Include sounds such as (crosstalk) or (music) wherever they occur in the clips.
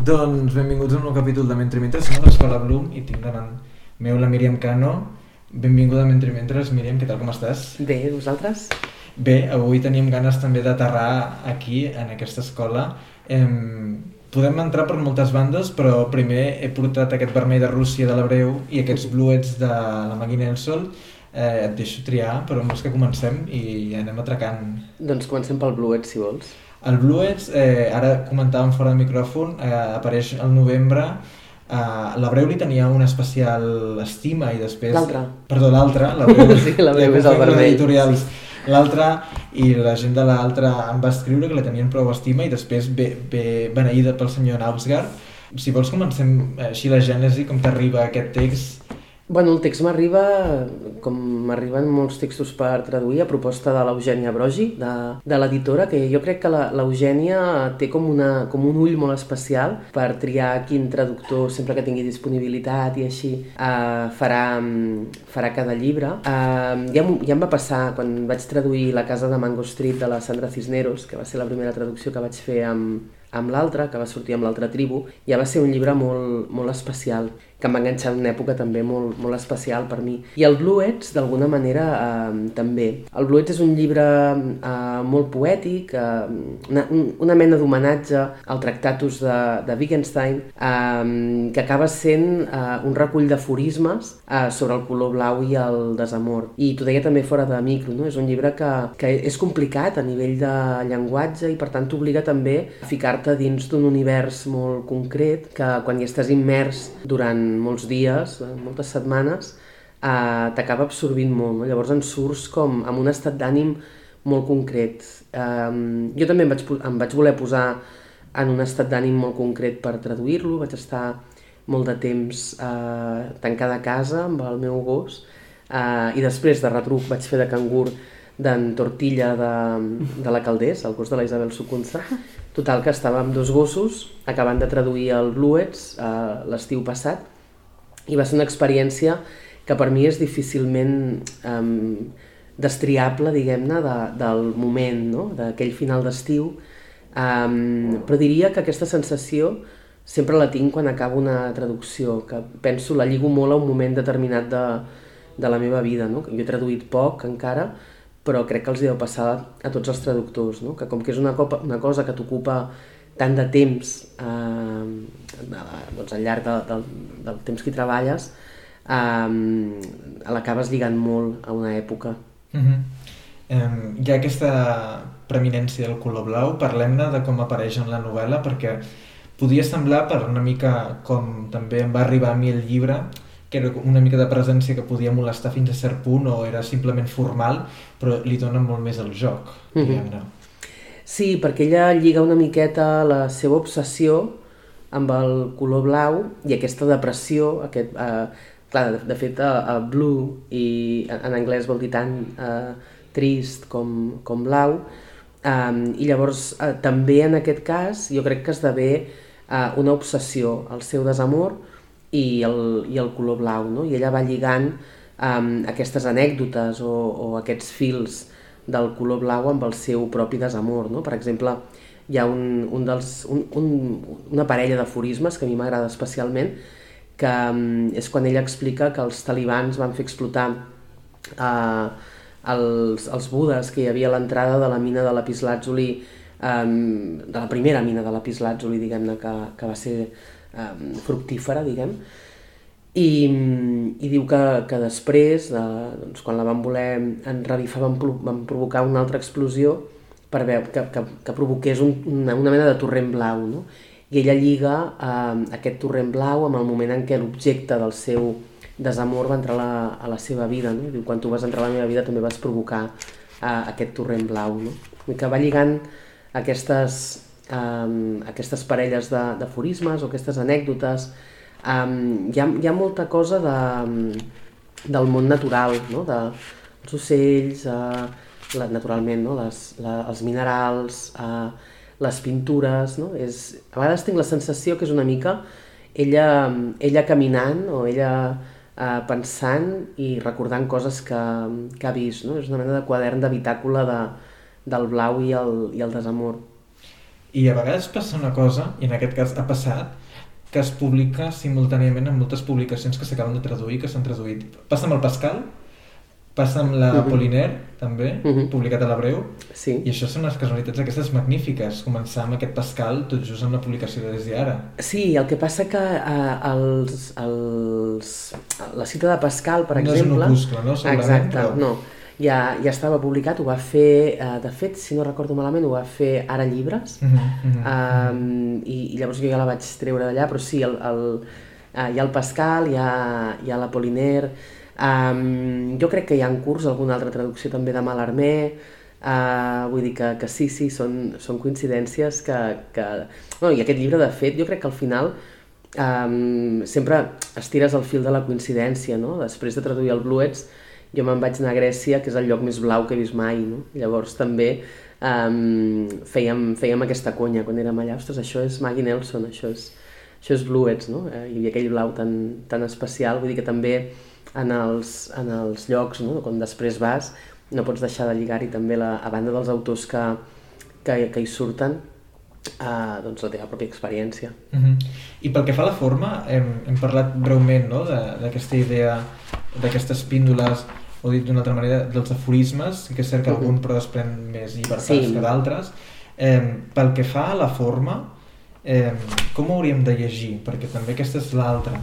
Doncs benvinguts a un nou capítol de Mentre Mentre. Som a l'Escola Bloom i tinc davant meu la Míriam Cano. Benvinguda a Mentre Mentre. Míriam, què tal, com estàs? Bé, vosaltres? Bé, avui teníem ganes també d'aterrar aquí, en aquesta escola. Em... Podem entrar per moltes bandes, però primer he portat aquest vermell de Rússia de l'Abreu i aquests bluets de la Magui Sol. Eh, et deixo triar, però vols que comencem i anem atracant. Doncs comencem pel bluet, si vols. El Bluets, eh, ara comentàvem fora de micròfon, eh, apareix al novembre, Uh, l'Abreu li tenia una especial estima i després... L'altre. Perdó, l'altre. L'Abreu (laughs) sí, l'Abreu és el vermell. Editorials. L'altre, i la gent de l'altre em va escriure que la tenien prou estima i després ve, ve beneïda pel senyor Nausgard. Si vols comencem així la gènesi, com t'arriba aquest text Bueno, el text m'arriba, com m'arriben molts textos per traduir, a proposta de l'Eugènia Brogi, de, de l'editora, que jo crec que l'Eugènia té com, una, com un ull molt especial per triar quin traductor, sempre que tingui disponibilitat i així, eh, farà, farà cada llibre. Eh, ja, ja em va passar quan vaig traduir La casa de Mango Street de la Sandra Cisneros, que va ser la primera traducció que vaig fer amb, amb l'altre, que va sortir amb l'altra tribu, ja va ser un llibre molt, molt especial que em va enganxar en una època també molt, molt especial per mi. I el Bluets, d'alguna manera, eh, també. El Bluets és un llibre eh, molt poètic, eh, una, una mena d'homenatge al Tractatus de, de Wittgenstein, eh, que acaba sent eh, un recull d'aforismes eh, sobre el color blau i el desamor. I t'ho deia també fora de micro, no? és un llibre que, que és complicat a nivell de llenguatge i per tant t'obliga també a ficar-te dins d'un univers molt concret que quan hi estàs immers durant molts dies, eh, moltes setmanes, eh, t'acaba absorbint molt. No? Llavors en surts com amb un estat d'ànim molt concret. Eh, jo també em vaig, em vaig voler posar en un estat d'ànim molt concret per traduir-lo, vaig estar molt de temps eh, tancada a casa amb el meu gos eh, i després de retruc vaig fer de cangur d'en Tortilla de, de la Caldés, el gos de la Isabel Sucunza. Total, que estava amb dos gossos acabant de traduir el Bluets eh, l'estiu passat i va ser una experiència que per mi és difícilment um, destriable, diguem-ne, de, del moment, no? d'aquell final d'estiu, um, però diria que aquesta sensació sempre la tinc quan acabo una traducció, que penso, la lligo molt a un moment determinat de, de la meva vida, no? jo he traduït poc encara, però crec que els deu passar a tots els traductors, no? que com que és una, copa, una cosa que t'ocupa tant de temps eh, doncs al llarg de, del, del temps que hi treballes eh, l'acabes lligant molt a una època. Mm -hmm. um, hi ha aquesta preeminència del color blau, parlem-ne de com apareix en la novel·la, perquè podia semblar per una mica com també em va arribar a mi el llibre, que era una mica de presència que podia molestar fins a cert punt o era simplement formal, però li dona molt més el joc, mm -hmm. diguem-ne. Sí, perquè ella lliga una miqueta la seva obsessió amb el color blau i aquesta depressió, aquest, eh, clar, de, de fet, a blue i en anglès vol dir tant eh, trist com, com blau, eh, i llavors eh, també en aquest cas jo crec que esdevé eh, una obsessió, el seu desamor i el, i el color blau, no? i ella va lligant eh, aquestes anècdotes o, o aquests fils del color blau amb el seu propi desamor. No? Per exemple, hi ha un, un dels, un, un, una parella d'aforismes que a mi m'agrada especialment, que um, és quan ella explica que els talibans van fer explotar uh, els, els budes que hi havia a l'entrada de la mina de lapislàtzuli, um, de la primera mina de lapislàtzuli, diguem-ne, que, que va ser um, fructífera, diguem, i, i diu que, que després, de, doncs, quan la van voler enrevifar, van, van provocar una altra explosió per veure, que, que, que provoqués un, una, una mena de torrent blau, no? I ella lliga eh, aquest torrent blau amb el moment en què l'objecte del seu desamor va entrar a la, a la seva vida, no? diu, quan tu vas entrar a la meva vida també vas provocar eh, aquest torrent blau, no? I que va lligant aquestes, eh, aquestes parelles d'aforismes o aquestes anècdotes, eh, hi, ha, hi ha molta cosa de, del món natural, no? de, els ocells, eh, la, naturalment, no? les, la, els minerals, eh, les pintures, no? És, a vegades tinc la sensació que és una mica ella, ella caminant o ella eh, pensant i recordant coses que, que ha vist, no? És una mena de quadern de bitàcula de, del blau i el, i el desamor. I a vegades passa una cosa, i en aquest cas ha passat, que es publica simultàniament en moltes publicacions que s'acaben de traduir, que s'han traduït. Passa amb el Pascal, passa amb la uh -huh. Poliner, també, uh -huh. publicat a l'Abreu, sí. i això són unes casualitats aquestes magnífiques, començar amb aquest Pascal tot just amb la publicació de Des d'ara. Sí, el que passa que uh, els, els, la cita de Pascal, per no exemple... No és un opuscle, no? Exacte, però... no. Ja, ja estava publicat, ho va fer, uh, de fet, si no recordo malament, ho va fer Ara Llibres, uh -huh. um, i, i llavors jo ja la vaig treure d'allà, però sí, el, el, uh, hi ha el Pascal, hi ha, hi ha la Poliner, Um, jo crec que hi ha en curs alguna altra traducció també de Malarmé, uh, vull dir que, que sí, sí, són, són coincidències que, que... Bueno, I aquest llibre, de fet, jo crec que al final um, sempre estires el fil de la coincidència, no? Després de traduir el Bluets, jo me'n vaig anar a Grècia, que és el lloc més blau que he vist mai, no? Llavors també um, fèiem, fèiem aquesta conya quan érem allà, ostres, això és Maggie Nelson, això és, això és Bluets, no? Eh, I aquell blau tan, tan especial, vull dir que també en els, en els llocs, no? quan després vas, no pots deixar de lligar-hi també la, a banda dels autors que, que, que hi surten, uh, doncs la teva pròpia experiència. Uh -huh. I pel que fa a la forma, hem, hem parlat breument no? d'aquesta idea d'aquestes píndoles, o dit d'una altra manera, dels aforismes, que és cert que uh -huh. algun però desprèn més llibertats sí. que d'altres. Eh, pel que fa a la forma, eh, com ho hauríem de llegir? Perquè també aquesta és l'altra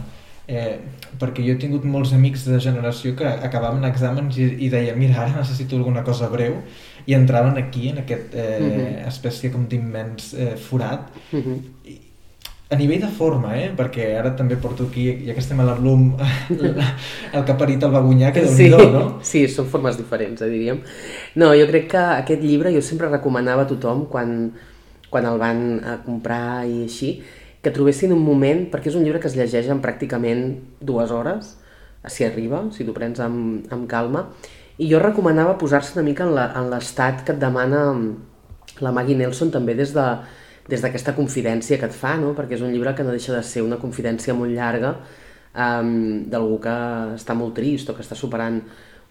eh, perquè jo he tingut molts amics de generació que acabaven exàmens i, i deien mira, ara necessito alguna cosa breu i entraven aquí en aquest eh, uh mhm. -huh. espècie com d'immens eh, forat uh mhm. -huh. I, a nivell de forma, eh? perquè ara també porto aquí, ja que estem a la Bloom, (laughs) el que ha parit el babunyà, que sí, no? Sí, són formes diferents, eh, diríem. No, jo crec que aquest llibre jo sempre recomanava a tothom quan, quan el van a comprar i així, que trobessin un moment, perquè és un llibre que es llegeix en pràcticament dues hores, si arriba, si t'ho prens amb, amb calma, i jo recomanava posar-se una mica en l'estat que et demana la Maggie Nelson també des de des d'aquesta confidència que et fa, no? perquè és un llibre que no deixa de ser una confidència molt llarga um, d'algú que està molt trist o que està superant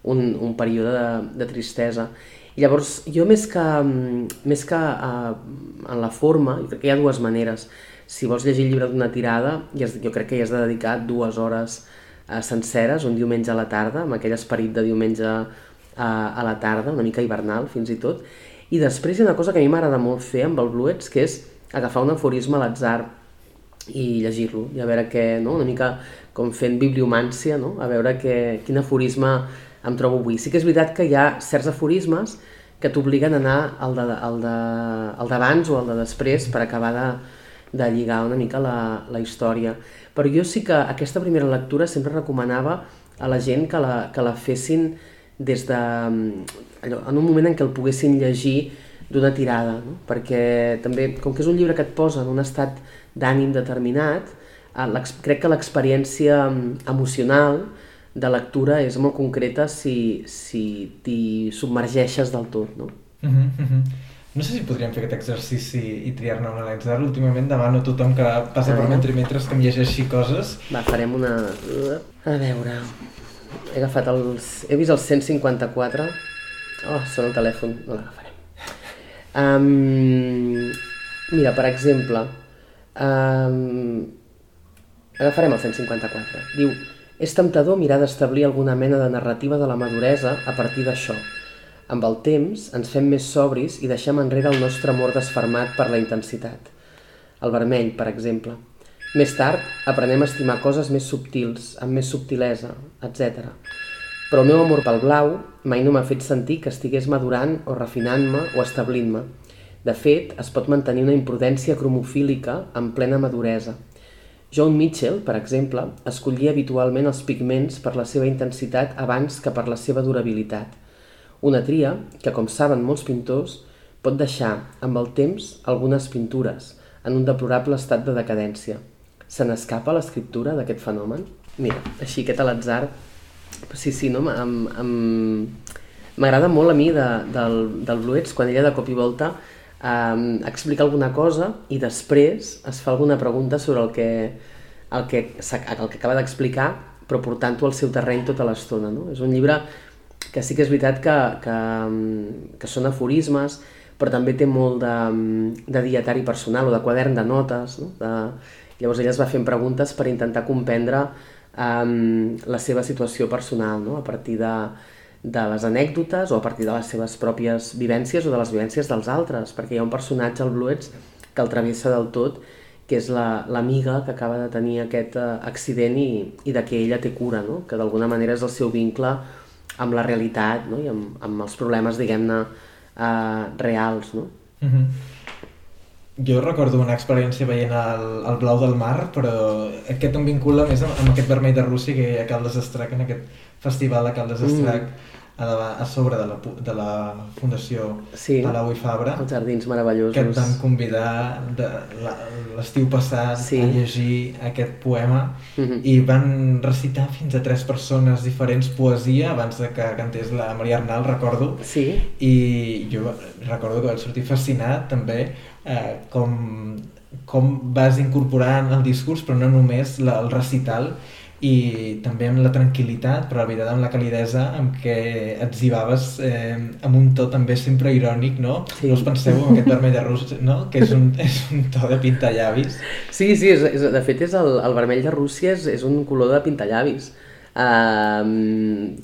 un, un període de, de tristesa. I llavors, jo més que, més que uh, en la forma, jo crec que hi ha dues maneres si vols llegir el llibre d'una tirada, jo crec que hi has de dedicar dues hores eh, senceres, un diumenge a la tarda, amb aquell esperit de diumenge a, eh, a la tarda, una mica hivernal fins i tot. I després hi ha una cosa que a mi m'agrada molt fer amb el Bluets, que és agafar un aforisme a l'atzar i llegir-lo, i a veure què, no? una mica com fent bibliomància, no? a veure que, quin aforisme em trobo avui. Sí que és veritat que hi ha certs aforismes que t'obliguen a anar al d'abans o al de després per acabar de, de lligar una mica la, la història. Però jo sí que aquesta primera lectura sempre recomanava a la gent que la, que la fessin des de, allò, en un moment en què el poguessin llegir d'una tirada, no? perquè també, com que és un llibre que et posa en un estat d'ànim determinat, eh, crec que l'experiència emocional de lectura és molt concreta si, si t'hi submergeixes del tot. No? Uh -huh, uh -huh. No sé si podríem fer aquest exercici i triar-ne una Alexar. Últimament demano a tothom que passa per mentrimetres que em llegeixi coses. Va, farem una... A veure... He agafat els... He vist el 154. Oh, sona el telèfon. No l'agafarem. Um, mira, per exemple... Um, agafarem el 154. Diu... És temptador mirar d'establir alguna mena de narrativa de la maduresa a partir d'això amb el temps ens fem més sobris i deixem enrere el nostre amor desfermat per la intensitat. El vermell, per exemple. Més tard, aprenem a estimar coses més subtils, amb més subtilesa, etc. Però el meu amor pel blau mai no m'ha fet sentir que estigués madurant o refinant-me o establint-me. De fet, es pot mantenir una imprudència cromofílica en plena maduresa. John Mitchell, per exemple, escollia habitualment els pigments per la seva intensitat abans que per la seva durabilitat – una tria que, com saben molts pintors, pot deixar, amb el temps, algunes pintures, en un deplorable estat de decadència. Se n'escapa l'escriptura d'aquest fenomen? Mira, així aquest a l'atzar, sí, sí, no? M'agrada molt a mi de, del, del Bluets, quan ella de cop i volta um, explica alguna cosa i després es fa alguna pregunta sobre el que, el que, el que acaba d'explicar, però portant-ho al seu terreny tota l'estona. No? És un llibre que sí que és veritat que, que, que són aforismes, però també té molt de, de dietari personal o de quadern de notes. No? De... Llavors ella es va fent preguntes per intentar comprendre um, la seva situació personal, no? a partir de, de les anècdotes o a partir de les seves pròpies vivències o de les vivències dels altres, perquè hi ha un personatge al Bluets que el travessa del tot, que és l'amiga la, que acaba de tenir aquest uh, accident i, i de què ella té cura, no? que d'alguna manera és el seu vincle amb la realitat no? i amb, amb els problemes, diguem-ne, uh, reals. No? Mm -hmm. Jo recordo una experiència veient el, el blau del mar, però aquest em vincula més amb, amb aquest vermell de Rússia que hi ha a Caldes d'Estrac, en aquest festival de Caldes d'Estrac, mm a, la, a sobre de la, de la Fundació sí, Palau i Fabra. Els jardins meravellosos. Que et van convidar l'estiu passat sí. a llegir aquest poema mm -hmm. i van recitar fins a tres persones diferents poesia abans de que cantés la Maria Arnal, recordo. Sí. I jo recordo que vaig sortir fascinat també eh, com, com vas incorporant el discurs, però no només la, el recital, i també amb la tranquil·litat, però la veritat amb la calidesa amb què etzibaves eh, amb un to també sempre irònic, no? Sí. No us penseu en aquest vermell de Rússia, no? Que és un, (laughs) és un to de pintallavis. Sí, sí, és, és, de fet és el, el vermell de Rússia és, és un color de pintallavis, um,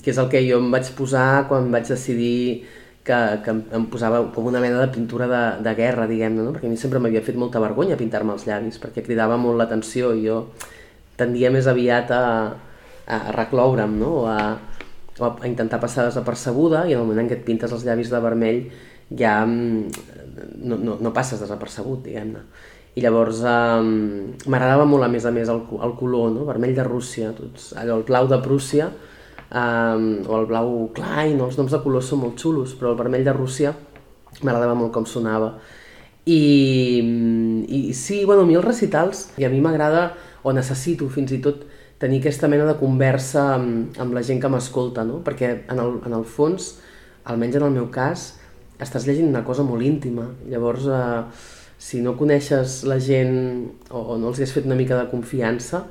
que és el que jo em vaig posar quan vaig decidir que, que em posava com una mena de pintura de, de guerra, diguem-ne, no? perquè a mi sempre m'havia fet molta vergonya pintar-me els llavis, perquè cridava molt l'atenció i jo tendia més aviat a, a recloure'm, no? O a, o a intentar passar desapercebuda i en el moment en què et pintes els llavis de vermell ja mm, no, no, no passes desapercebut, diguem-ne. I llavors um, m'agradava molt a més a més el, el color, no? vermell de Rússia, tots, allò, el blau de Prússia, um, o el blau Klein, no? els noms de colors són molt xulos, però el vermell de Rússia m'agradava molt com sonava. I, i sí, bueno, a mi els recitals, i a mi m'agrada o necessito fins i tot tenir aquesta mena de conversa amb, amb la gent que m'escolta, no? perquè en el, en el fons, almenys en el meu cas, estàs llegint una cosa molt íntima. Llavors, eh, si no coneixes la gent o, o no els has fet una mica de confiança,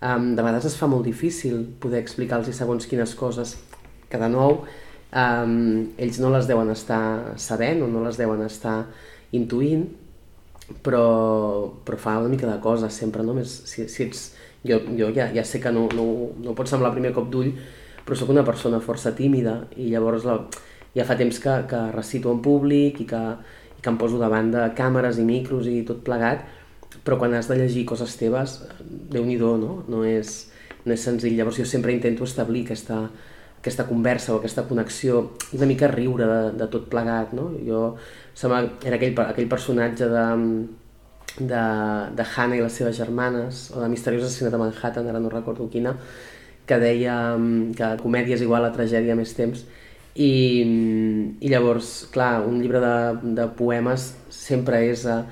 eh, de vegades es fa molt difícil poder explicar-los segons quines coses que de nou eh, ells no les deuen estar sabent o no les deuen estar intuint però, però fa una mica de cosa sempre, no? Més, si, si ets, jo, jo ja, ja sé que no, no, no pot semblar primer cop d'ull, però sóc una persona força tímida i llavors la, ja fa temps que, que recito en públic i que, i que em poso davant de càmeres i micros i tot plegat, però quan has de llegir coses teves, déu nhi no? No és, no és senzill. Llavors jo sempre intento establir aquesta, aquesta conversa o aquesta connexió i una mica riure de, de tot plegat, no? Jo era aquell, aquell personatge de, de, de Hannah i les seves germanes, o de Misteriós assassinat a Manhattan, ara no recordo quina, que deia mm, que comèdia és igual a tragèdia més temps, i, i llavors, clar, un llibre de, de poemes sempre és uh,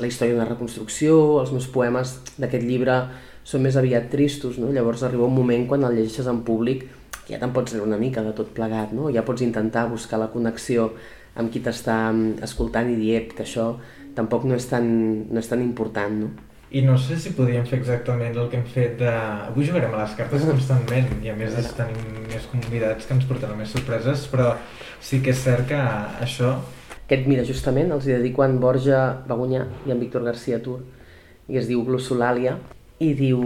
la història d'una reconstrucció, els meus poemes d'aquest llibre són més aviat tristos, no? llavors arriba un moment quan el llegeixes en públic ja te'n pots una mica de tot plegat, no? ja pots intentar buscar la connexió amb qui t'està mm, escoltant i dient que això tampoc no és tan, no és tan important, no? I no sé si podríem fer exactament el que hem fet de... Avui jugarem a les cartes constantment i a més tenim més convidats que ens portaran més sorpreses, però sí que és cert que això... Aquest, mira, justament els hi dedico en Borja Bagunyà i en Víctor García Tur, i es diu Glossolàlia, i diu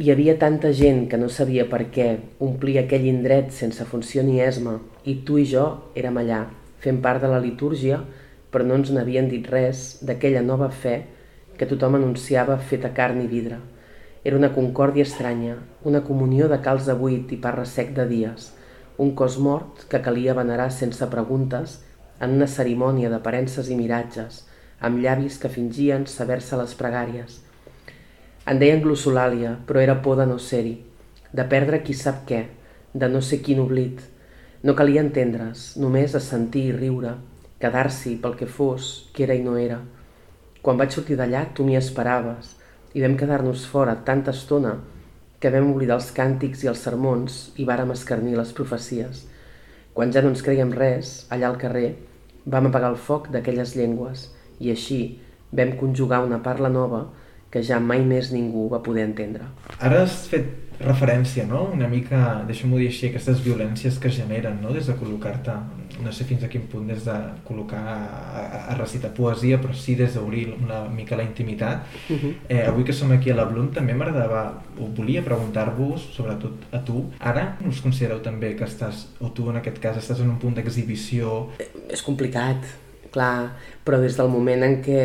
hi havia tanta gent que no sabia per què omplir aquell indret sense funció ni esma, i tu i jo érem allà, fent part de la litúrgia, però no ens n'havien dit res d'aquella nova fe que tothom anunciava feta carn i vidre. Era una concòrdia estranya, una comunió de calç de buit i parra sec de dies, un cos mort que calia venerar sense preguntes en una cerimònia d'aparences i miratges, amb llavis que fingien saber-se les pregàries. En deien glossolàlia, però era por de no ser-hi, de perdre qui sap què, de no ser quin oblit, no calia entendre's, només a sentir i riure, quedar-s'hi pel que fos, que era i no era. Quan vaig sortir d'allà, tu m'hi esperaves, i vam quedar-nos fora tanta estona que vam oblidar els càntics i els sermons i vàrem escarnir les profecies. Quan ja no ens creiem res, allà al carrer, vam apagar el foc d'aquelles llengües i així vam conjugar una parla nova que ja mai més ningú va poder entendre. Ara has fet referència, no? Una mica, deixa'm-ho dir així, aquestes violències que generen, no? Des de col·locar-te, no sé fins a quin punt des de col·locar a, a recitar poesia, però sí des d'obrir una mica la intimitat. Uh -huh. eh, avui que som aquí a la Bloom també m'agradava, o volia preguntar-vos, sobretot a tu, ara us considereu també que estàs, o tu en aquest cas, estàs en un punt d'exhibició? Eh, és complicat, clar, però des del moment en què,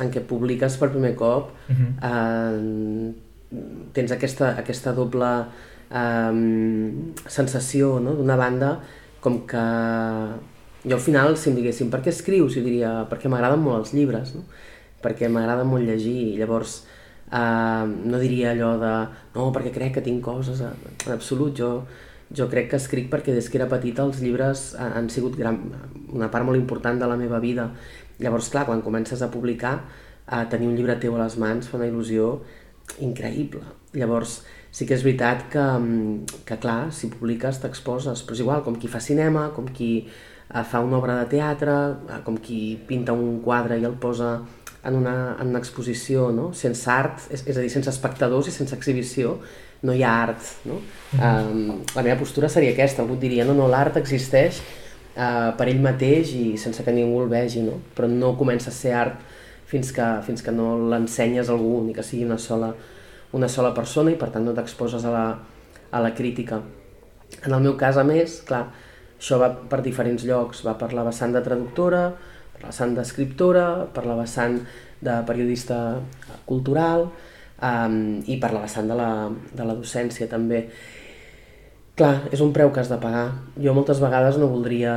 en què publiques per primer cop, uh -huh. eh, tens aquesta, aquesta doble um, sensació, no? d'una banda, com que jo al final, si em diguessin per què escrius, jo diria perquè m'agraden molt els llibres, no? perquè m'agrada molt llegir, i llavors uh, no diria allò de no, perquè crec que tinc coses, en absolut, jo, jo crec que escric perquè des que era petita els llibres han sigut gran, una part molt important de la meva vida. Llavors, clar, quan comences a publicar, a tenir un llibre teu a les mans fa una il·lusió increïble. Llavors, sí que és veritat que, mm, que clar, si publiques t'exposes, però és igual, com qui fa cinema, com qui eh, fa una obra de teatre, eh, com qui pinta un quadre i el posa en una, en una exposició, no? sense art, és, és a dir, sense espectadors i sense exhibició, no hi ha art. No? Mm -hmm. um, la meva postura seria aquesta, algú diria, no, no, l'art existeix uh, per ell mateix i sense que ningú el vegi, no? però no comença a ser art fins que, fins que no l'ensenyes a algú, ni que sigui una sola, una sola persona i per tant no t'exposes a, la, a la crítica. En el meu cas, a més, clar, això va per diferents llocs, va per la vessant de traductora, per la vessant d'escriptora, per la vessant de periodista cultural um, i per la vessant de la, de la docència també. Clar, és un preu que has de pagar. Jo moltes vegades no voldria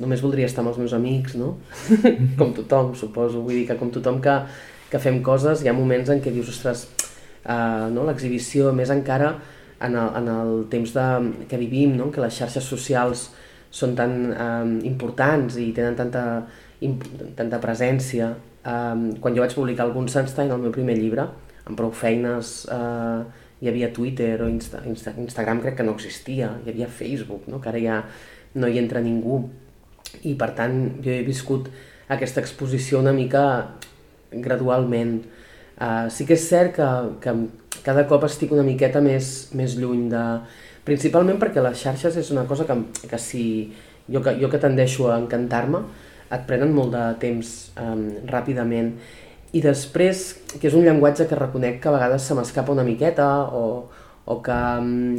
només voldria estar amb els meus amics, no? (laughs) com tothom, suposo. Vull dir que com tothom que, que fem coses, hi ha moments en què dius, ostres, uh, no? l'exhibició, més encara en el, en el temps de, que vivim, no? que les xarxes socials són tan um, importants i tenen tanta, imp tanta presència. Um, quan jo vaig publicar algun Sunstein, el meu primer llibre, amb prou feines, uh, hi havia Twitter o Insta, Insta, Instagram crec que no existia, hi havia Facebook, no? que ara ja no hi entra ningú i per tant jo he viscut aquesta exposició una mica gradualment. Uh, sí que és cert que, que cada cop estic una miqueta més, més lluny de... Principalment perquè les xarxes és una cosa que, que si jo que, jo que tendeixo a encantar-me, et prenen molt de temps um, ràpidament. I després, que és un llenguatge que reconec que a vegades se m'escapa una miqueta o, o, que,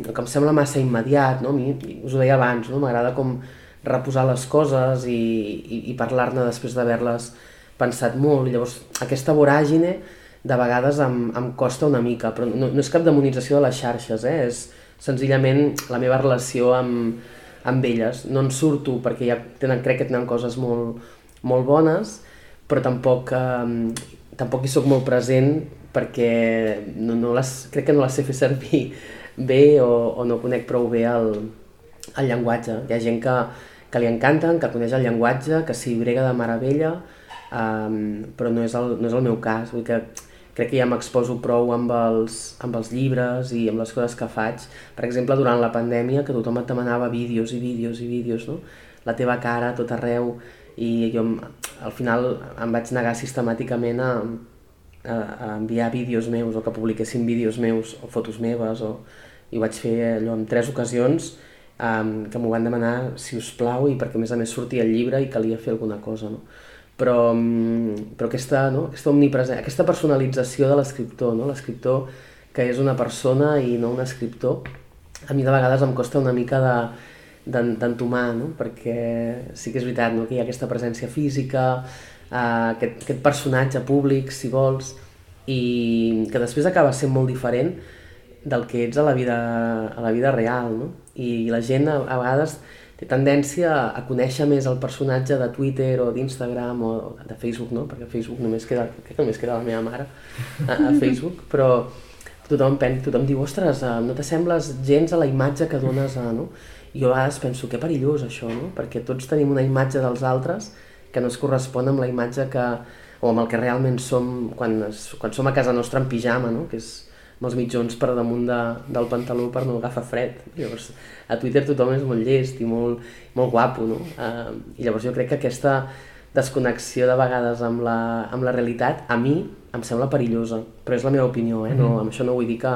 o que em sembla massa immediat, no? A mi, us ho deia abans, no? m'agrada com reposar les coses i, i, i parlar-ne després d'haver-les pensat molt. Llavors, aquesta voràgine de vegades em, em costa una mica, però no, no és cap demonització de les xarxes, eh? és senzillament la meva relació amb, amb elles. No en surto perquè ja tenen, crec que tenen coses molt, molt bones, però tampoc, eh, tampoc hi sóc molt present perquè no, no les, crec que no les sé fer servir bé o, o no conec prou bé el, el llenguatge. Hi ha gent que, que li encanten, que coneix el llenguatge, que s'hi brega de meravella, um, però no és, el, no és el meu cas. Vull que crec que ja m'exposo prou amb els, amb els llibres i amb les coses que faig. Per exemple, durant la pandèmia, que tothom et demanava vídeos i vídeos i vídeos, no? la teva cara tot arreu, i jo al final em vaig negar sistemàticament a, a, a enviar vídeos meus o que publiquessin vídeos meus o fotos meves o, i ho vaig fer allò en tres ocasions um, que m'ho van demanar, si us plau, i perquè a més a més sortia el llibre i calia fer alguna cosa, no? Però, um, però aquesta, no? aquesta omnipresència, aquesta personalització de l'escriptor, no? l'escriptor que és una persona i no un escriptor, a mi de vegades em costa una mica de d'entomar, no? perquè sí que és veritat no? que hi ha aquesta presència física, uh, aquest, aquest personatge públic, si vols, i que després acaba sent molt diferent del que ets a la vida, a la vida real, no? I la gent a, a vegades té tendència a conèixer més el personatge de Twitter o d'Instagram o de Facebook, no? Perquè Facebook només queda, crec que només queda la meva mare a, a Facebook, però tothom, pen, tothom diu, ostres, eh, no t'assembles gens a la imatge que dones a, no? I jo a vegades penso, que perillós això, no? Perquè tots tenim una imatge dels altres que no es correspon amb la imatge que, o amb el que realment som quan, es, quan som a casa nostra en pijama, no? Que és, amb els mitjons per damunt de, del pantaló per no agafar fred. Llavors, a Twitter tothom és molt llest i molt, molt guapo, no? Uh, I llavors jo crec que aquesta desconnexió de vegades amb la, amb la realitat, a mi em sembla perillosa, però és la meva opinió, eh? No, mm-hmm. amb això no vull dir que,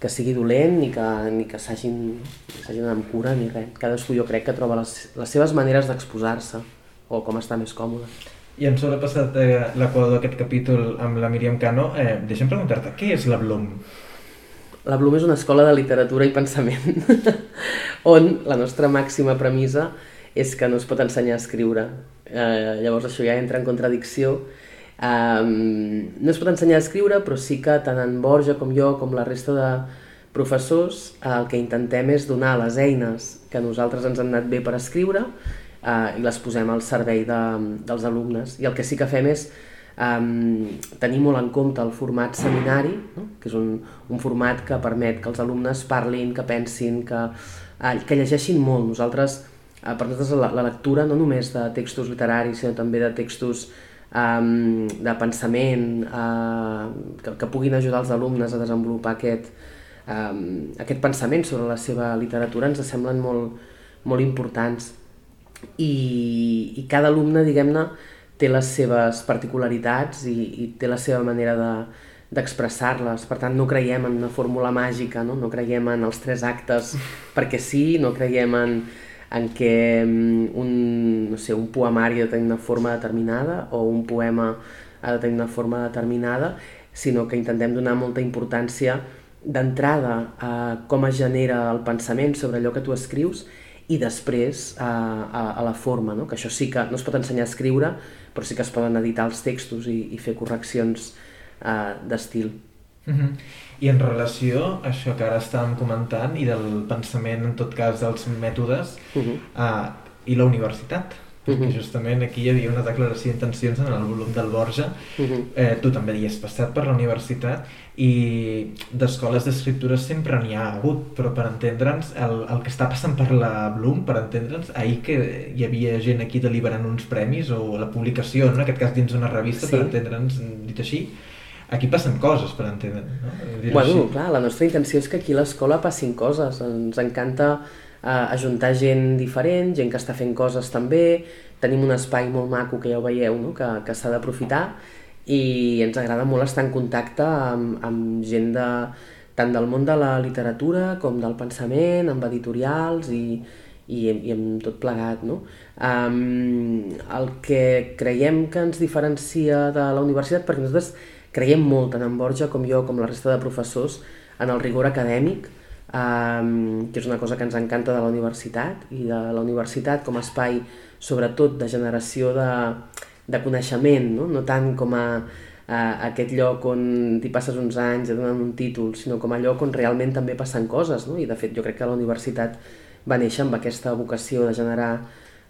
que sigui dolent ni que, ni que s'hagin anat amb cura ni res. Cadascú jo crec que troba les, les seves maneres d'exposar-se o com està més còmode. I ens haurà passat eh, l'equador d'aquest capítol amb la Míriam Cano. Eh, deixa'm preguntar-te, què és la Bloom? La Bloom és una escola de literatura i pensament (laughs) on la nostra màxima premissa és que no es pot ensenyar a escriure. Eh, llavors això ja entra en contradicció. Um, no es pot ensenyar a escriure, però sí que tant en Borja com jo, com la resta de professors, el que intentem és donar les eines que nosaltres ens han anat bé per escriure eh, i les posem al servei de, dels alumnes. I el que sí que fem és um, tenir molt en compte el format seminari, no? que és un, un format que permet que els alumnes parlin, que pensin, que, uh, que llegeixin molt. Nosaltres, uh, per nosaltres la, la lectura no només de textos literaris, sinó també de textos de pensament, uh, que, que puguin ajudar els alumnes a desenvolupar aquest, aquest pensament sobre la seva literatura, ens semblen molt, molt importants i, i cada alumne, diguem-ne, té les seves particularitats i, i té la seva manera de, d'expressar-les. Per tant, no creiem en una fórmula màgica, no? no creiem en els tres actes perquè sí, no creiem en, en què mm, un, no sé, un poemari ha de tenir una forma determinada o un poema ha de tenir una forma determinada, sinó que intentem donar molta importància d'entrada a com es genera el pensament sobre allò que tu escrius i després a, a, a la forma, no? que això sí que no es pot ensenyar a escriure, però sí que es poden editar els textos i, i fer correccions uh, d'estil. Uh -huh. I en relació a això que ara estàvem comentant i del pensament, en tot cas, dels mètodes, uh -huh. uh, i la universitat, -huh. justament aquí hi havia una declaració d'intencions en el volum del Borja. -huh. eh, tu també hi has passat per la universitat i d'escoles d'escriptura sempre n'hi ha hagut, però per entendre'ns, el, el que està passant per la Bloom, per entendre'ns, ahir que hi havia gent aquí deliberant uns premis o la publicació, no? en aquest cas dins d'una revista, sí. per entendre'ns, dit així, aquí passen coses, per entendre'ns. No? Bueno, així. clar, la nostra intenció és que aquí a l'escola passin coses. Ens encanta ajuntar gent diferent, gent que està fent coses també, tenim un espai molt maco que ja ho veieu, no? que, que s'ha d'aprofitar i ens agrada molt estar en contacte amb, amb gent de, tant del món de la literatura com del pensament, amb editorials i, i, i amb tot plegat. No? Um, el que creiem que ens diferencia de la universitat, perquè nosaltres creiem molt, tant en Borja com jo, com la resta de professors, en el rigor acadèmic, um, que és una cosa que ens encanta de la universitat i de la universitat com a espai sobretot de generació de, de coneixement, no? no tant com a, a aquest lloc on t'hi passes uns anys et donen un títol, sinó com a lloc on realment també passen coses, no? i de fet jo crec que la universitat va néixer amb aquesta vocació de generar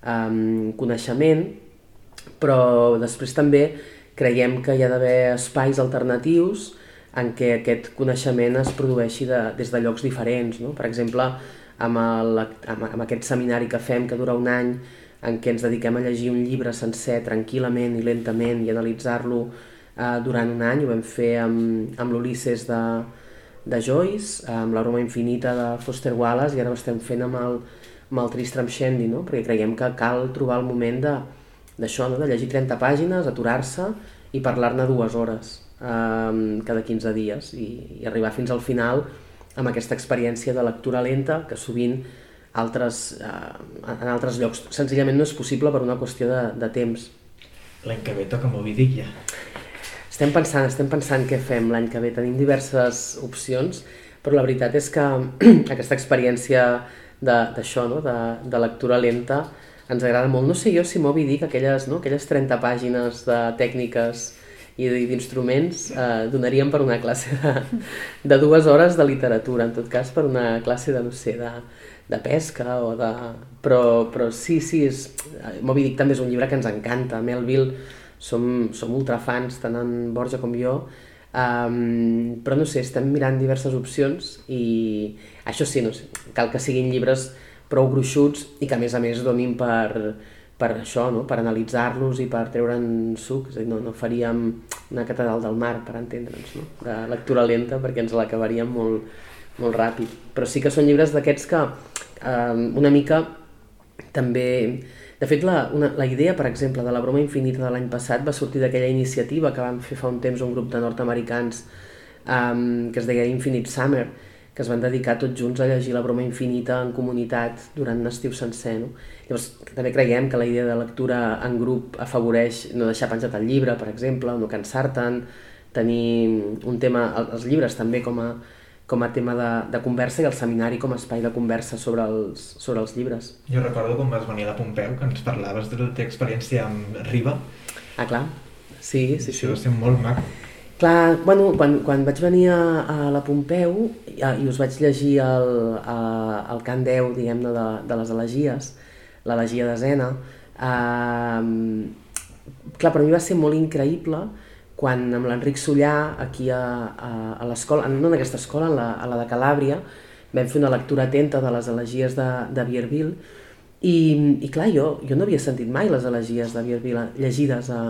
um, coneixement, però després també creiem que hi ha d'haver espais alternatius en què aquest coneixement es produeixi de, des de llocs diferents. No? Per exemple, amb, el, amb, amb aquest seminari que fem, que dura un any, en què ens dediquem a llegir un llibre sencer tranquil·lament i lentament i analitzar-lo eh, durant un any, ho vam fer amb, amb l'Ulisses de, de Joyce, amb l'aroma infinita de Foster Wallace i ara ho estem fent amb el, amb el Tristram Shandy, no? perquè creiem que cal trobar el moment d'això, no? de llegir 30 pàgines, aturar-se i parlar-ne dues hores eh, cada 15 dies i, i arribar fins al final amb aquesta experiència de lectura lenta que sovint altres, eh, en altres llocs senzillament no és possible per una qüestió de, de temps. L'any que ve toca Moby Dick ja. Estem pensant, estem pensant què fem l'any que ve. Tenim diverses opcions, però la veritat és que (clears throat) aquesta experiència d'això, no? de, de lectura lenta, ens agrada molt. No sé jo si Moby Dick, aquelles, no? aquelles 30 pàgines de tècniques i d'instruments eh, donaríem per una classe de, de dues hores de literatura, en tot cas per una classe de, no sé, de, de pesca o de... Però, però sí, sí, és... Moby Dick també és un llibre que ens encanta. Melville som, som ultrafans, tant en Borja com jo, um, però no sé, estem mirant diverses opcions i això sí, no sé, cal que siguin llibres prou gruixuts i que a més a més donin per, per això, no? per analitzar-los i per treure'n suc. És a dir, no, no faríem una catedral del mar, per entendre'ns, no? de lectura lenta, perquè ens l'acabaríem molt, molt ràpid. Però sí que són llibres d'aquests que eh, una mica també... De fet, la, una, la idea, per exemple, de la broma infinita de l'any passat va sortir d'aquella iniciativa que vam fer fa un temps un grup de nord-americans um, que es deia Infinite Summer, que es van dedicar tots junts a llegir la broma infinita en comunitat durant un estiu sencer. No? Llavors, també creiem que la idea de lectura en grup afavoreix no deixar penjat el llibre, per exemple, no cansar-te'n, tenir un tema, els llibres també com a, com a tema de, de conversa i el seminari com a espai de conversa sobre els, sobre els llibres. Jo recordo quan vas venir a la Pompeu que ens parlaves de la teva experiència amb Riba. Ah, clar. Sí, sí, sí. Això va ser molt maco. Clar, bueno, quan, quan vaig venir a, a la Pompeu i, i us vaig llegir el, a, el cant 10, diguem-ne, de, de les elegies, l'elegia de Zena, eh, clar, per mi va ser molt increïble quan amb l'Enric Sollà, aquí a, a, a l'escola, no en aquesta escola, en la, a la de Calàbria, vam fer una lectura atenta de les elegies de, de Bierville i, i clar, jo, jo no havia sentit mai les elegies de Bierville llegides a,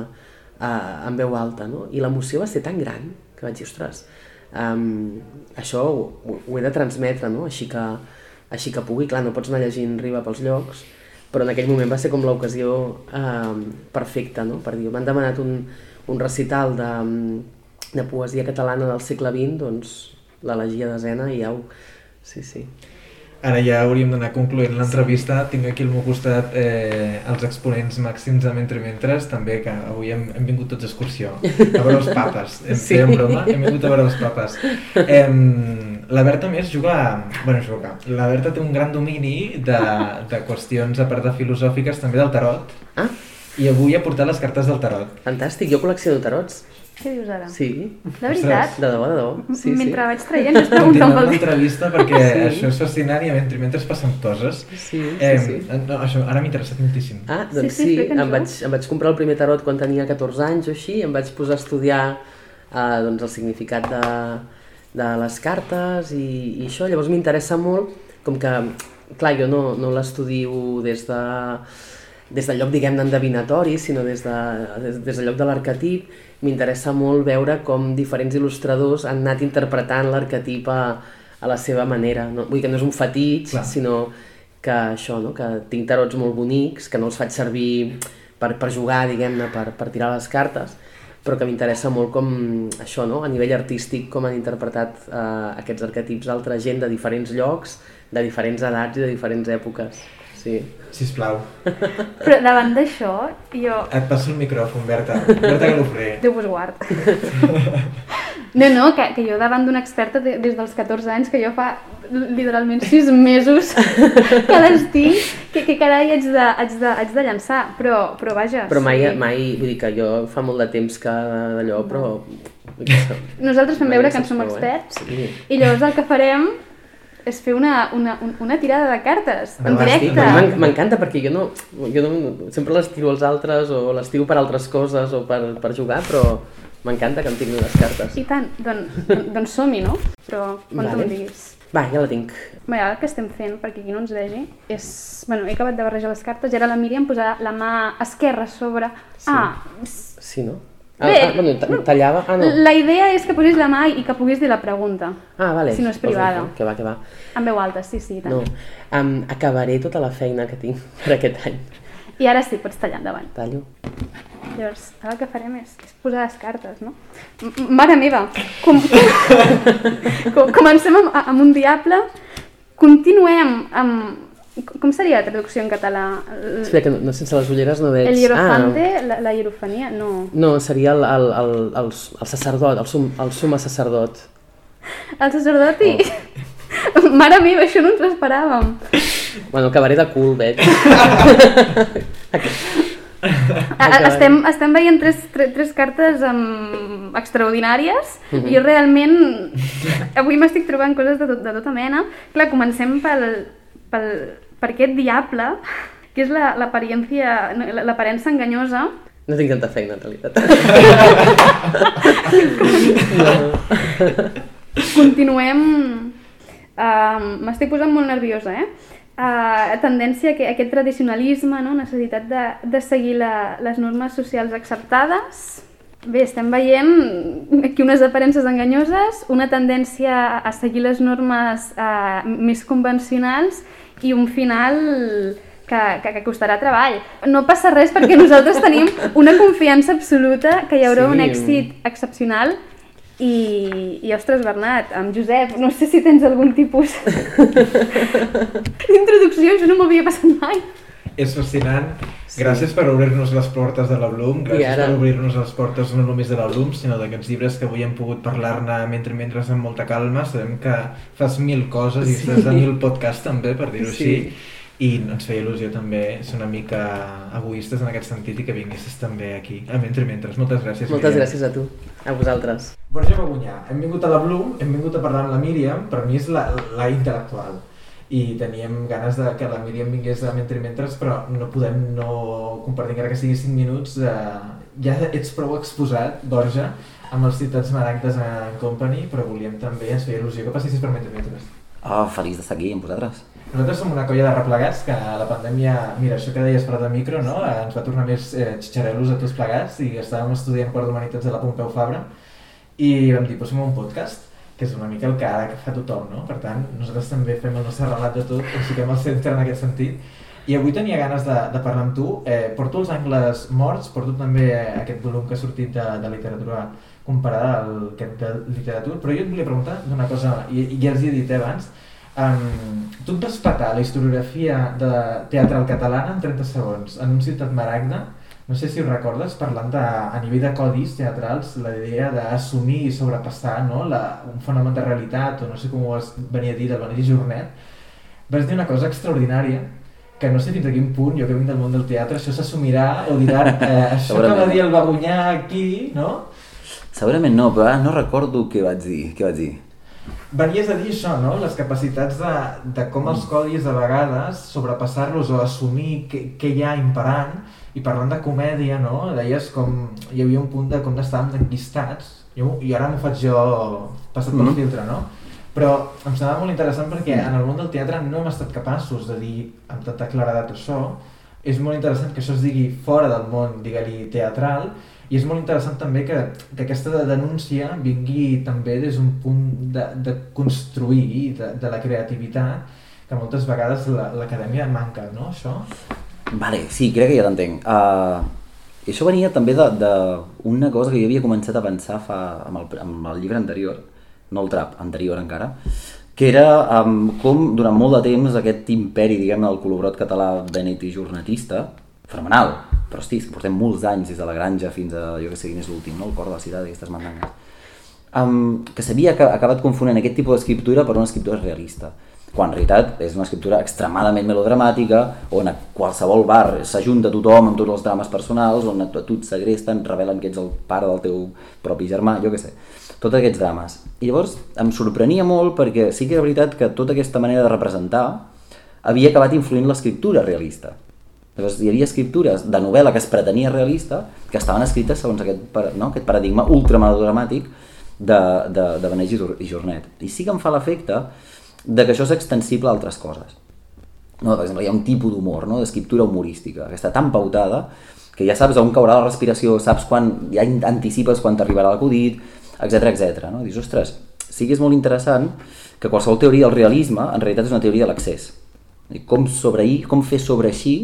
uh, en veu alta, no? I l'emoció va ser tan gran que vaig dir, ostres, um, això ho, ho he de transmetre, no? Així que, així que pugui, clar, no pots anar llegint riba pels llocs, però en aquell moment va ser com l'ocasió um, perfecta, no? Per dir, m'han demanat un, un recital de, de poesia catalana del segle XX, doncs l'elegia desena i au, sí, sí. Ara ja hauríem d'anar concloent l'entrevista. Tinc aquí al meu costat eh, els exponents màxims de Mentre Mentres, també, que avui hem, hem vingut tots d'excursió a veure els papes. Hem sí. fet broma, hem vingut a veure els papes. Eh, la Berta més juga... Bueno, juga. La Berta té un gran domini de, de qüestions, a part de filosòfiques, també del tarot. Ah? I avui ha portat les cartes del tarot. Fantàstic, jo col·lecciono tarots. Què dius ara? Sí. De veritat? De debò, de debò. Sí, Mentre sí. vaig traient, es preguntava pel l'entrevista perquè sí. això és fascinant i mentre, mentre passen coses. Sí, sí, eh, sí. No, això ara m'ha interessat moltíssim. Ah, doncs sí, sí, sí em, vaig, em vaig comprar el primer tarot quan tenia 14 anys o així, em vaig posar a estudiar eh, doncs, el significat de, de les cartes i, i això. Llavors m'interessa molt, com que, clar, jo no, no l'estudio des de des del lloc, diguem d'endevinatori, sinó des, de, des, des del lloc de l'arquetip, m'interessa molt veure com diferents il·lustradors han anat interpretant l'arquetip a, a la seva manera. No? Vull dir que no és un fetig, Clar. sinó que això, no? que tinc tarots molt bonics, que no els faig servir per, per jugar, diguem-ne, per, per tirar les cartes, però que m'interessa molt com això, no? a nivell artístic, com han interpretat eh, aquests arquetips altra gent de diferents llocs, de diferents edats i de diferents èpoques. Sí. Sisplau. Però davant d'això, jo... Et passo el micròfon, Berta. Berta que l'ofré. (laughs) Déu vos guard. No, no, que, que jo davant d'una experta de, des dels 14 anys, que jo fa literalment 6 mesos (laughs) que les tinc, que, que carai haig de, haig, de, haig de llançar, però, però vaja... Però mai, sí. mai, vull dir que jo fa molt de temps que d'allò, però... Nosaltres fem veure que en som experts eh? sí. i llavors el que farem és fer una, una, una tirada de cartes, en directe. M'encanta perquè jo no, jo no, sempre les tiro als altres o les tiro per altres coses o per, per jugar, però m'encanta que em tinguin les cartes. I tant, doncs, doncs som-hi, no? Però quan vale. tu em diguis. Va, ja la tinc. Bé, el que estem fent, perquè aquí no ens vegi, és... Bueno, he acabat de barrejar les cartes i ara la Míriam posarà la mà esquerra sobre... Sí. Ah! Sí, no? Ah, Bé, ah, bueno, tallava... Ah, no. La idea és que posés la mà i que puguis dir la pregunta. Ah, vale. Si no és privada. Que va, que va. En veu alta, sí, sí, tant. No, um, acabaré tota la feina que tinc (laughs) per aquest any. I ara sí, pots tallar endavant. Tallo. Llavors, ara el que farem és, és posar les cartes, no? M Mare meva, com... (laughs) com comencem amb, amb un diable, continuem amb com seria la traducció en català? Espera, que no, no, sense les ulleres no veig... El hierofante, ah. la, la hierofania, no. No, seria el, el, el, el, el sacerdot, el, sum, el suma sacerdot. El sacerdoti? Oh. (laughs) Mare meva, això no ens ho esperàvem. Bueno, acabaré de cul, veig. estem, estem veient tres, tres, tres cartes um, extraordinàries uh -huh. i realment avui m'estic trobant coses de, tot, de tota mena. Clar, comencem pel, pel, per aquest diable, que és l'aparença enganyosa. No tinc tanta feina, en realitat. (laughs) Continuem... Uh, M'estic posant molt nerviosa, eh? Uh, tendència a, que, a aquest tradicionalisme, no? necessitat de, de seguir la, les normes socials acceptades. Bé, estem veient aquí unes aparences enganyoses, una tendència a seguir les normes uh, més convencionals i un final que, que, que costarà treball. No passa res perquè nosaltres tenim una confiança absoluta que hi haurà sí. un èxit excepcional I, i ostres, Bernat, amb Josep, no sé si tens algun tipus (laughs) d'introducció, això no m'havia passat mai. És fascinant. Gràcies per obrir-nos les portes de la Bloom, gràcies ara? per obrir-nos les portes no només de la Bloom, sinó d'aquests llibres que avui hem pogut parlar-ne mentre mentre amb molta calma. Sabem que fas mil coses i Sí. estàs de mil podcasts també, per dir-ho Sí. així. I ens feia il·lusió també ser una mica egoistes en aquest sentit i que vinguessis també aquí, a mentre mentre. Moltes gràcies, Moltes Míriam. gràcies a tu, a vosaltres. Borja Bagunyà, hem vingut a la Bloom, hem vingut a parlar amb la Míriam, per mi és la, la intel·lectual i teníem ganes de que la Míriam vingués a Mentre Mentres, però no podem no compartir, encara que sigui 5 minuts, eh, ja ets prou exposat, Borja, amb els Ciutats Maragdes en Company, però volíem també, ens feia il·lusió que passessis per Mentre Mentres. Oh, feliç d'estar aquí amb vosaltres. Nosaltres som una colla de replegats que la pandèmia, mira, això que deies per de micro, no? Eh, ens va tornar més eh, xitxarelos a tots plegats i estàvem estudiant quart d'Humanitats a la Pompeu Fabra i vam dir, fem un podcast, que és una mica el que ara que fa tothom, no? Per tant, nosaltres també fem el nostre relat de tot, ens fiquem al centre en aquest sentit. I avui tenia ganes de, de parlar amb tu. Eh, porto els angles morts, porto també eh, aquest volum que ha sortit de, de literatura comparada al aquest de literatura, però jo et volia preguntar d'una cosa, i, i ja els hi he dit eh, abans, um, tu et vas petar la historiografia de teatral catalana en 30 segons, en un Ciutat Maragda, no sé si ho recordes, parlant de, a nivell de codis teatrals, la idea d'assumir i sobrepassar no? la, un fenomen de realitat, o no sé com ho has venia a dir, del Benet Jornet, vas dir una cosa extraordinària, que no sé fins a quin punt, jo que vinc del món del teatre, això s'assumirà o diran, eh, això (laughs) que va dir el Bagunyà aquí, no? Segurament no, però ara no recordo què vaig dir. Què vaig dir? Venies a dir això, no? Les capacitats de, de com els codis a vegades sobrepassar-los o assumir què, què hi ha imperant i parlant de comèdia, no? Deies com hi havia un punt de com estàvem enquistats jo, i ara m'ho faig jo passat pel Mhm. filtre, no? Però em semblava molt interessant perquè en el món del teatre no hem estat capaços de dir amb tanta claredat això. És molt interessant que això es digui fora del món, digue-li, teatral, i és molt interessant també que, que aquesta denúncia vingui també des d'un punt de, de construir, de, de la creativitat, que moltes vegades la- l'acadèmia manca, no, això? Vale, sí, crec que ja t'entenc. Uh, això venia també d'una cosa que jo havia començat a pensar fa, amb, el, amb el llibre anterior, no el trap, anterior encara, que era um, com durant molt de temps aquest imperi, diguem del col·laborat català benet i jornatista, fenomenal, però hosti, portem molts anys des de la granja fins a, jo que sé quin és l'últim, no? el cor de la ciutat, aquestes mandangues, um, que s'havia aca- acabat confonent aquest tipus d'escriptura per una escriptura realista quan en realitat és una escriptura extremadament melodramàtica, on a qualsevol bar s'ajunta tothom amb tots els drames personals, on a tu et segresten, revelen que ets el pare del teu propi germà, jo què sé, tots aquests drames. I llavors em sorprenia molt perquè sí que era veritat que tota aquesta manera de representar havia acabat influint l'escriptura realista. Llavors hi havia escriptures de novel·la que es pretenia realista que estaven escrites segons aquest, no? aquest paradigma ultramelodramàtic de, de, de Jor- i Jornet. I sí que em fa l'efecte de que això és extensible a altres coses. No, per exemple, hi ha un tipus d'humor, no? d'escriptura humorística, que està tan pautada que ja saps on caurà la respiració, saps quan, ja anticipes quan t'arribarà l'acudit, etc etc. no? Dius, ostres, sí que és molt interessant que qualsevol teoria del realisme en realitat és una teoria de l'accés. Com, sobreir, com fer sobreeixir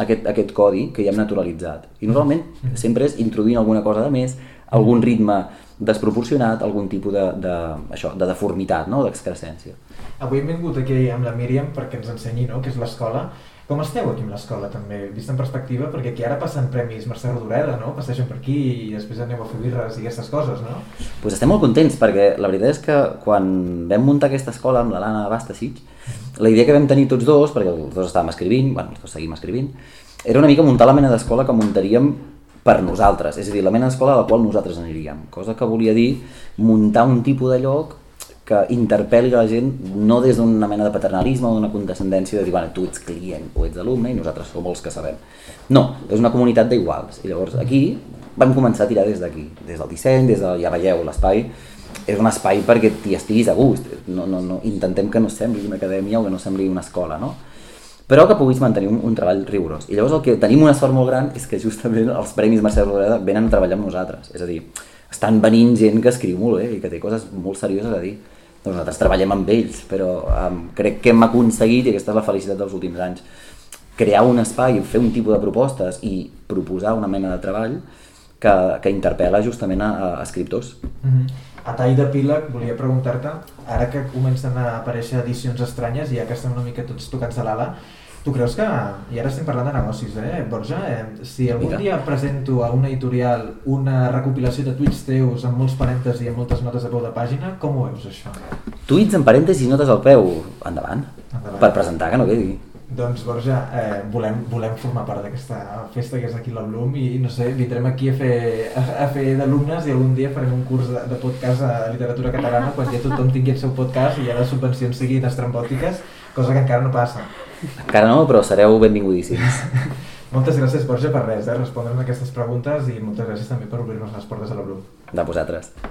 aquest, aquest codi que ja hem naturalitzat. I normalment sempre és introduint alguna cosa de més, algun ritme desproporcionat, algun tipus de, de, això, de deformitat, no? d'excrescència. Avui hem vingut aquí amb la Míriam perquè ens ensenyi, no?, que és l'escola. Com esteu aquí amb l'escola, també, vist en perspectiva? Perquè aquí ara passen premis Mercè Rodoreda, no? Passegen per aquí i després aneu a fer birres i aquestes coses, no? pues estem molt contents perquè la veritat és que quan vam muntar aquesta escola amb l'Alana Bastasic, la idea que vam tenir tots dos, perquè els dos estàvem escrivint, bueno, els dos seguim escrivint, era una mica muntar la mena d'escola que muntaríem per nosaltres, és a dir, la mena d'escola a la qual nosaltres aniríem, cosa que volia dir muntar un tipus de lloc que interpel·li la gent no des d'una mena de paternalisme o d'una condescendència de dir, bueno, tu ets client o ets alumne i nosaltres som els que sabem. No, és una comunitat d'iguals. I llavors aquí vam començar a tirar des d'aquí, des del disseny, des de, ja veieu, l'espai és un espai perquè t'hi estiguis a gust. No, no, no, intentem que no sembli una acadèmia o que no sembli una escola, no? Però que puguis mantenir un, un treball rigorós. I llavors el que tenim una sort molt gran és que justament els Premis Mercè Rodoreda venen a treballar amb nosaltres. És a dir, estan venint gent que escriu molt bé i que té coses molt serioses a dir. Doncs nosaltres treballem amb ells, però um, crec que hem aconseguit, i aquesta és la felicitat dels últims anys, crear un espai, fer un tipus de propostes i proposar una mena de treball que, que interpel·la justament a, a escriptors. Mm -hmm. A tall d'epíleg volia preguntar-te, ara que comencen a aparèixer edicions estranyes i ja que estem una mica tots tocats de l'ala, tu creus que, i ara estem parlant de negocis, eh, Borja, eh, si algun dia presento a una editorial una recopilació de tuits teus amb molts parèntesis i amb moltes notes a peu de pàgina, com ho veus això? Tuits en parèntesis i notes al peu. Endavant. Endavant. Per presentar, que no quedi. Doncs Borja, eh, volem, volem formar part d'aquesta festa que és aquí a la Bloom i no sé, vindrem aquí a fer, a, a fer d'alumnes i algun dia farem un curs de, de podcast a literatura catalana quan ja tothom tingui el seu podcast i ja les subvencions siguin estrambòtiques, cosa que encara no passa. Encara no, però sereu benvingudíssims. (laughs) Moltes gràcies Borja per res, eh, respondre'm aquestes preguntes i moltes gràcies també per obrir-nos les portes a la Bloom. De vosaltres.